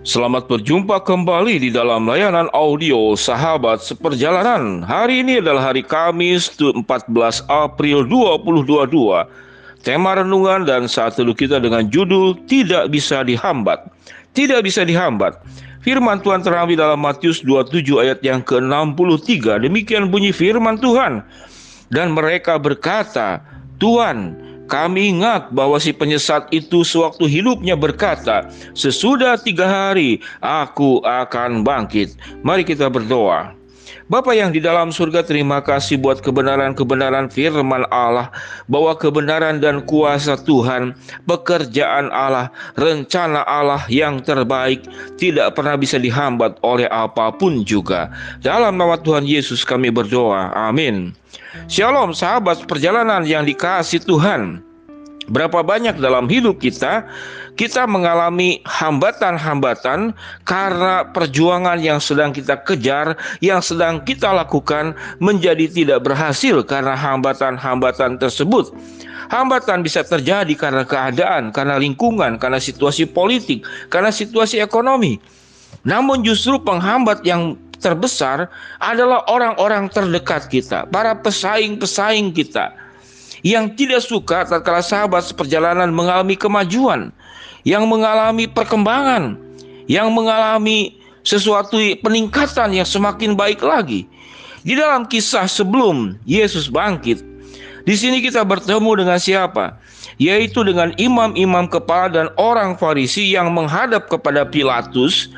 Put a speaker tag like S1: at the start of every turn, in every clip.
S1: Selamat berjumpa kembali di dalam layanan audio Sahabat Seperjalanan. Hari ini adalah hari Kamis 14 April 2022. Tema renungan dan saat teduh kita dengan judul Tidak Bisa Dihambat. Tidak bisa dihambat. Firman Tuhan terambil dalam Matius 27 ayat yang ke-63. Demikian bunyi firman Tuhan. Dan mereka berkata, Tuhan, kami ingat bahwa si penyesat itu sewaktu hidupnya berkata, sesudah tiga hari aku akan bangkit. Mari kita berdoa. Bapa yang di dalam surga terima kasih buat kebenaran-kebenaran firman Allah bahwa kebenaran dan kuasa Tuhan, pekerjaan Allah, rencana Allah yang terbaik tidak pernah bisa dihambat oleh apa pun juga. Dalam nama Tuhan Yesus kami berdoa. Amin. Shalom sahabat perjalanan yang dikasih Tuhan. Berapa banyak dalam hidup kita kita mengalami hambatan-hambatan karena perjuangan yang sedang kita kejar, yang sedang kita lakukan menjadi tidak berhasil karena hambatan-hambatan tersebut. Hambatan bisa terjadi karena keadaan, karena lingkungan, karena situasi politik, karena situasi ekonomi. Namun justru penghambat yang terbesar adalah orang-orang terdekat kita, para pesaing-pesaing kita yang tidak suka tatkala sahabat seperjalanan mengalami kemajuan, yang mengalami perkembangan, yang mengalami sesuatu peningkatan yang semakin baik lagi. Di dalam kisah sebelum Yesus bangkit, di sini kita bertemu dengan siapa? Yaitu dengan imam-imam kepala dan orang Farisi yang menghadap kepada Pilatus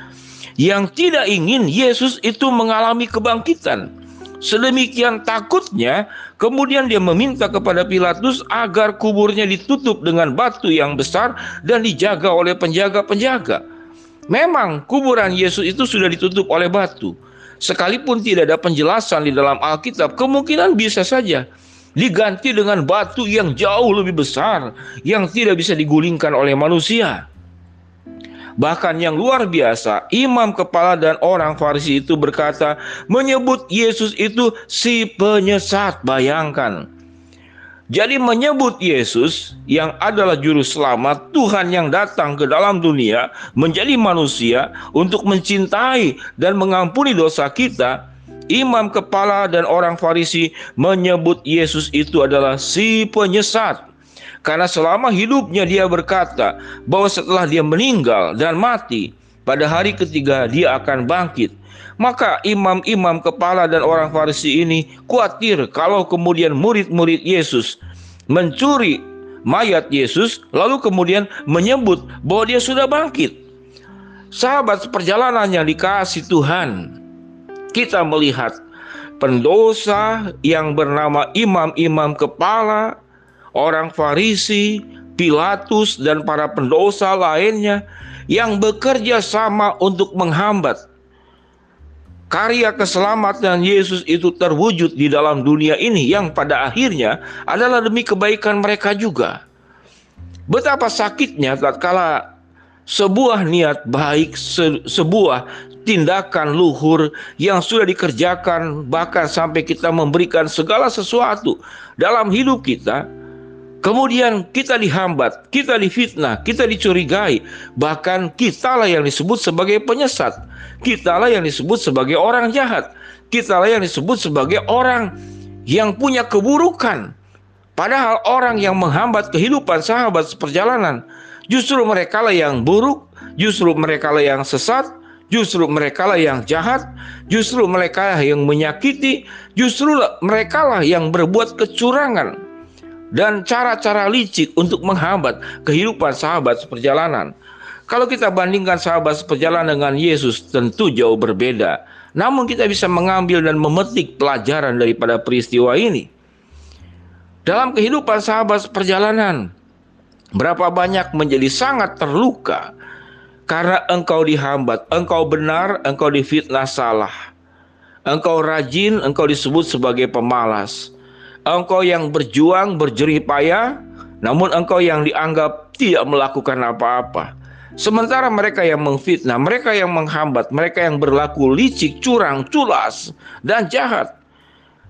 S1: yang tidak ingin Yesus itu mengalami kebangkitan. Sedemikian takutnya, kemudian dia meminta kepada Pilatus agar kuburnya ditutup dengan batu yang besar dan dijaga oleh penjaga-penjaga. Memang kuburan Yesus itu sudah ditutup oleh batu. Sekalipun tidak ada penjelasan di dalam Alkitab, kemungkinan bisa saja diganti dengan batu yang jauh lebih besar yang tidak bisa digulingkan oleh manusia. Bahkan yang luar biasa, imam kepala dan orang Farisi itu berkata, menyebut Yesus itu si penyesat. Bayangkan. Jadi menyebut Yesus yang adalah juru selamat, Tuhan yang datang ke dalam dunia menjadi manusia untuk mencintai dan mengampuni dosa kita, imam kepala dan orang Farisi menyebut Yesus itu adalah si penyesat. Karena selama hidupnya dia berkata bahwa setelah dia meninggal dan mati, pada hari ketiga dia akan bangkit. Maka imam-imam kepala dan orang Farisi ini khawatir kalau kemudian murid-murid Yesus mencuri mayat Yesus lalu kemudian menyebut bahwa dia sudah bangkit. Sahabat seperjalanan yang dikasih Tuhan, kita melihat pendosa yang bernama imam-imam kepala orang Farisi, Pilatus, dan para pendosa lainnya yang bekerja sama untuk menghambat karya keselamatan Yesus itu terwujud di dalam dunia ini yang pada akhirnya adalah demi kebaikan mereka juga. Betapa sakitnya tatkala sebuah niat baik, se sebuah tindakan luhur yang sudah dikerjakan bahkan sampai kita memberikan segala sesuatu dalam hidup kita Kemudian kita dihambat, kita difitnah, kita dicurigai, bahkan kitalah yang disebut sebagai penyesat. Kitalah yang disebut sebagai orang jahat. Kitalah yang disebut sebagai orang yang punya keburukan. Padahal orang yang menghambat kehidupan sahabat seperjalanan, justru mereka lah yang buruk, justru mereka lah yang sesat, justru mereka lah yang jahat, justru mereka lah yang menyakiti, justru mereka lah yang berbuat kecurangan dan cara-cara licik untuk menghambat kehidupan sahabat seperjalanan. Kalau kita bandingkan sahabat seperjalanan dengan Yesus tentu jauh berbeda. Namun kita bisa mengambil dan memetik pelajaran daripada peristiwa ini. Dalam kehidupan sahabat seperjalanan, berapa banyak menjadi sangat terluka karena engkau dihambat, engkau benar, engkau difitnah salah. Engkau rajin, engkau disebut sebagai pemalas engkau yang berjuang berjerih payah, namun engkau yang dianggap tidak melakukan apa-apa. Sementara mereka yang memfitnah, mereka yang menghambat, mereka yang berlaku licik, curang, culas, dan jahat,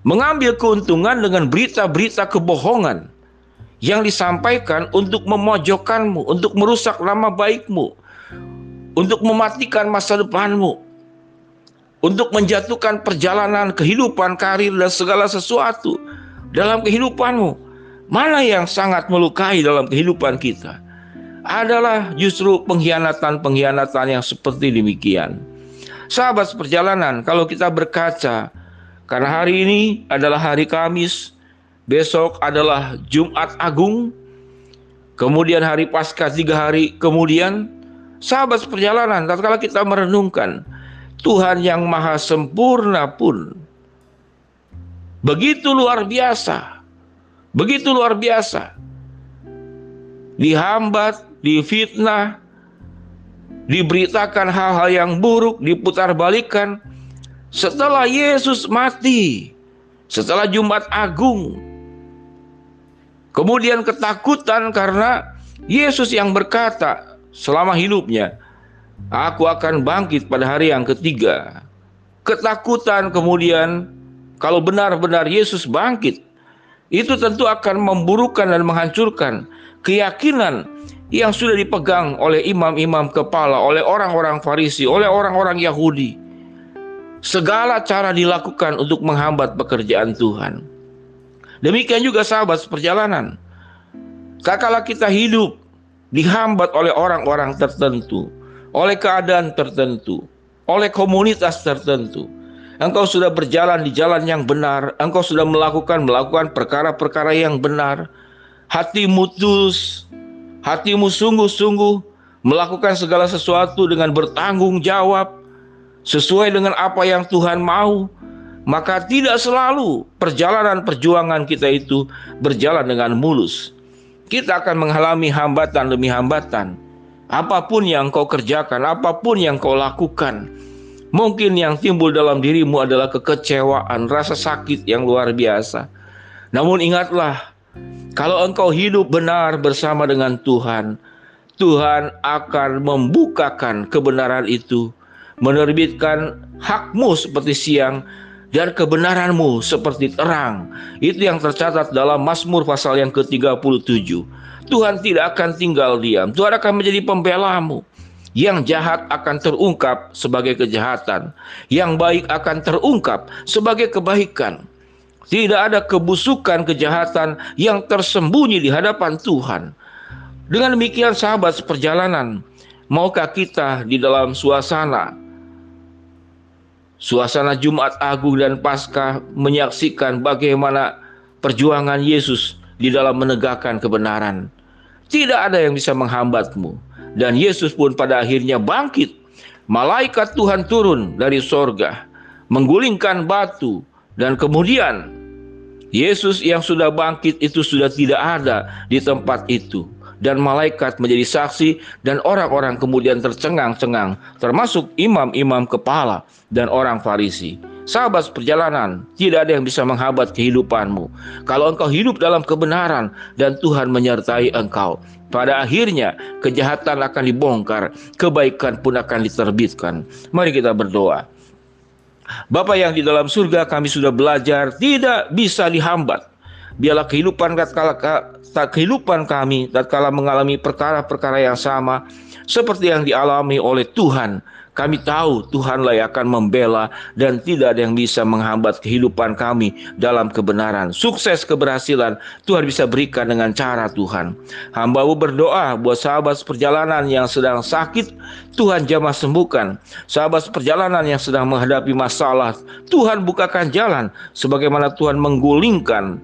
S1: mengambil keuntungan dengan berita-berita kebohongan yang disampaikan untuk memojokkanmu, untuk merusak nama baikmu, untuk mematikan masa depanmu, untuk menjatuhkan perjalanan kehidupan, karir, dan segala sesuatu dalam kehidupanmu. Mana yang sangat melukai dalam kehidupan kita adalah justru pengkhianatan-pengkhianatan yang seperti demikian. Sahabat perjalanan, kalau kita berkaca, karena hari ini adalah hari Kamis, besok adalah Jumat Agung, kemudian hari Paskah tiga hari kemudian, sahabat perjalanan, tatkala kita merenungkan Tuhan yang maha sempurna pun begitu luar biasa Begitu luar biasa. Dihambat, difitnah, diberitakan hal-hal yang buruk, diputar balikan. Setelah Yesus mati, setelah Jumat Agung, kemudian ketakutan karena Yesus yang berkata selama hidupnya, Aku akan bangkit pada hari yang ketiga. Ketakutan kemudian kalau benar-benar Yesus bangkit, itu tentu akan memburukan dan menghancurkan keyakinan yang sudah dipegang oleh imam-imam kepala, oleh orang-orang Farisi, oleh orang-orang Yahudi. Segala cara dilakukan untuk menghambat pekerjaan Tuhan. Demikian juga sahabat seperjalanan. Kala kita hidup dihambat oleh orang-orang tertentu, oleh keadaan tertentu, oleh komunitas tertentu, engkau sudah berjalan di jalan yang benar, engkau sudah melakukan melakukan perkara-perkara yang benar, hatimu tulus, hatimu sungguh-sungguh melakukan segala sesuatu dengan bertanggung jawab sesuai dengan apa yang Tuhan mau, maka tidak selalu perjalanan perjuangan kita itu berjalan dengan mulus. Kita akan mengalami hambatan demi hambatan. Apa pun yang kau kerjakan, apa pun yang kau lakukan, Mungkin yang timbul dalam dirimu adalah kekecewaan, rasa sakit yang luar biasa. Namun ingatlah, kalau engkau hidup benar bersama dengan Tuhan, Tuhan akan membukakan kebenaran itu, menerbitkan hakmu seperti siang dan kebenaranmu seperti terang. Itu yang tercatat dalam Mazmur pasal yang ke-37. Tuhan tidak akan tinggal diam. Tuhan akan menjadi pembelamu. Yang jahat akan terungkap sebagai kejahatan, yang baik akan terungkap sebagai kebaikan. Tidak ada kebusukan kejahatan yang tersembunyi di hadapan Tuhan. Dengan demikian sahabat seperjalanan, maukah kita di dalam suasana suasana Jumat Agung dan Paskah menyaksikan bagaimana perjuangan Yesus di dalam menegakkan kebenaran. Tidak ada yang bisa menghambatmu dan Yesus pun pada akhirnya bangkit. Malaikat Tuhan turun dari sorga, menggulingkan batu, dan kemudian Yesus yang sudah bangkit itu sudah tidak ada di tempat itu. Dan malaikat menjadi saksi dan orang-orang kemudian tercengang-cengang termasuk imam-imam kepala dan orang Farisi. Sahabat perjalanan, tidak ada yang bisa menghabat kehidupanmu. Kalau engkau hidup dalam kebenaran dan Tuhan menyertai engkau, pada akhirnya kejahatan akan dibongkar, kebaikan pun akan diterbitkan. Mari kita berdoa. Bapak yang di dalam surga kami sudah belajar tidak bisa dihambat. Biarlah kehidupan tatkala kehidupan kami tatkala mengalami perkara-perkara yang sama seperti yang dialami oleh Tuhan kami tahu Tuhanlah yang akan membela dan tidak ada yang bisa menghambat kehidupan kami dalam kebenaran. Sukses keberhasilan Tuhan bisa berikan dengan cara Tuhan. Hambamu berdoa buat sahabat perjalanan yang sedang sakit, Tuhan jamah sembuhkan. Sahabat perjalanan yang sedang menghadapi masalah, Tuhan bukakan jalan sebagaimana Tuhan menggulingkan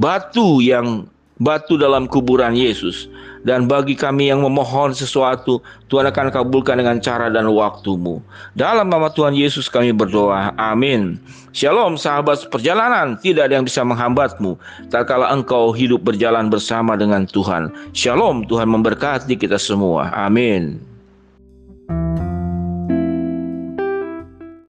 S1: batu yang batu dalam kuburan Yesus. Dan bagi kami yang memohon sesuatu, Tuhan akan kabulkan dengan cara dan waktumu. Dalam nama Tuhan Yesus kami berdoa. Amin. Shalom sahabat perjalanan, tidak ada yang bisa menghambatmu. Tak kala engkau hidup berjalan bersama dengan Tuhan. Shalom, Tuhan memberkati kita semua. Amin.